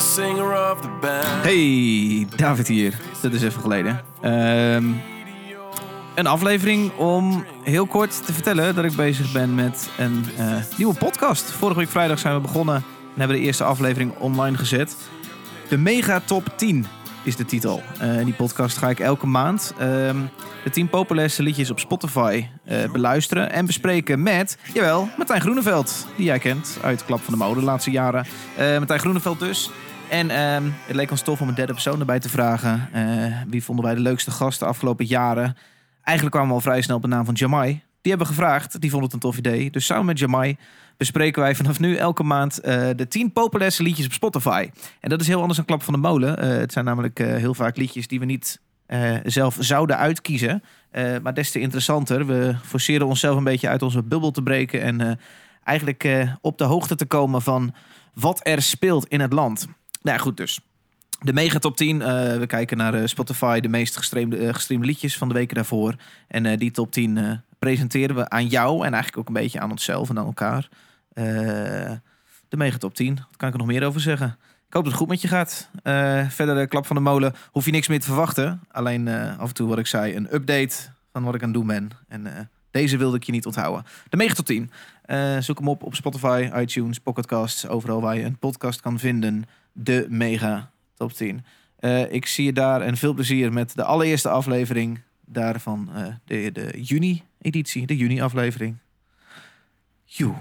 singer of the band. Hey, David hier. Dat is even geleden. Ehm, een aflevering om heel kort te vertellen dat ik bezig ben met een eh, nieuwe podcast. Vorige week vrijdag zijn we begonnen en hebben de eerste aflevering online gezet. De Mega Top 10 is de titel. Eh, die podcast ga ik elke maand ehm, de 10 populairste liedjes op Spotify eh, beluisteren en bespreken met, jawel, Martijn Groeneveld. Die jij kent uit Klap van de Mode de laatste jaren. Eh Martijn Groeneveld dus. En ehm, het leek ons tof om een derde persoon erbij te vragen. Wie vonden wij de leukste gast de afgelopen jaren? Eigenlijk kwamen we al vrij snel op de naam van Jamai. Die hebben gevraagd. Die vonden het een tof idee. Dus samen met Jamai bespreken wij vanaf nu elke maand eh, de 10 populairste liedjes op Spotify. En dat is heel anders dan Klap van de Molen. Eh, het zijn namelijk eh, heel vaak liedjes die we niet zelf zouden uitkiezen. Maar des te interessanter. We forceren onszelf een beetje uit onze bubbel te breken. En eigenlijk op de hoogte te komen van wat er speelt in het land. Nou goed dus. De mega top 10. eh, we kijken naar Spotify, de meest gestreamde, gestreamde liedjes van de weken daarvoor. En die top 10 eh, presenteren we aan jou en eigenlijk ook een beetje aan onszelf en aan elkaar. Eh, de mega top 10. Wat kan ik er nog meer over zeggen? Ik hoop dat het goed met je gaat. Eh, verder de klap van de molen hoef je niks meer te verwachten. Alleen eh, af en toe wat ik zei, een update van wat ik aan het doen ben. En eh, deze wilde ik je niet onthouden. De mega top 10. Eh, zoek hem op op Spotify, iTunes, Pocketcasts. Overal waar je een podcast kan vinden. De mega top 10. Eh, ik zie je daar en veel plezier met de allereerste aflevering daarvan. eh, de, de juni-editie, de juni-aflevering. Joe.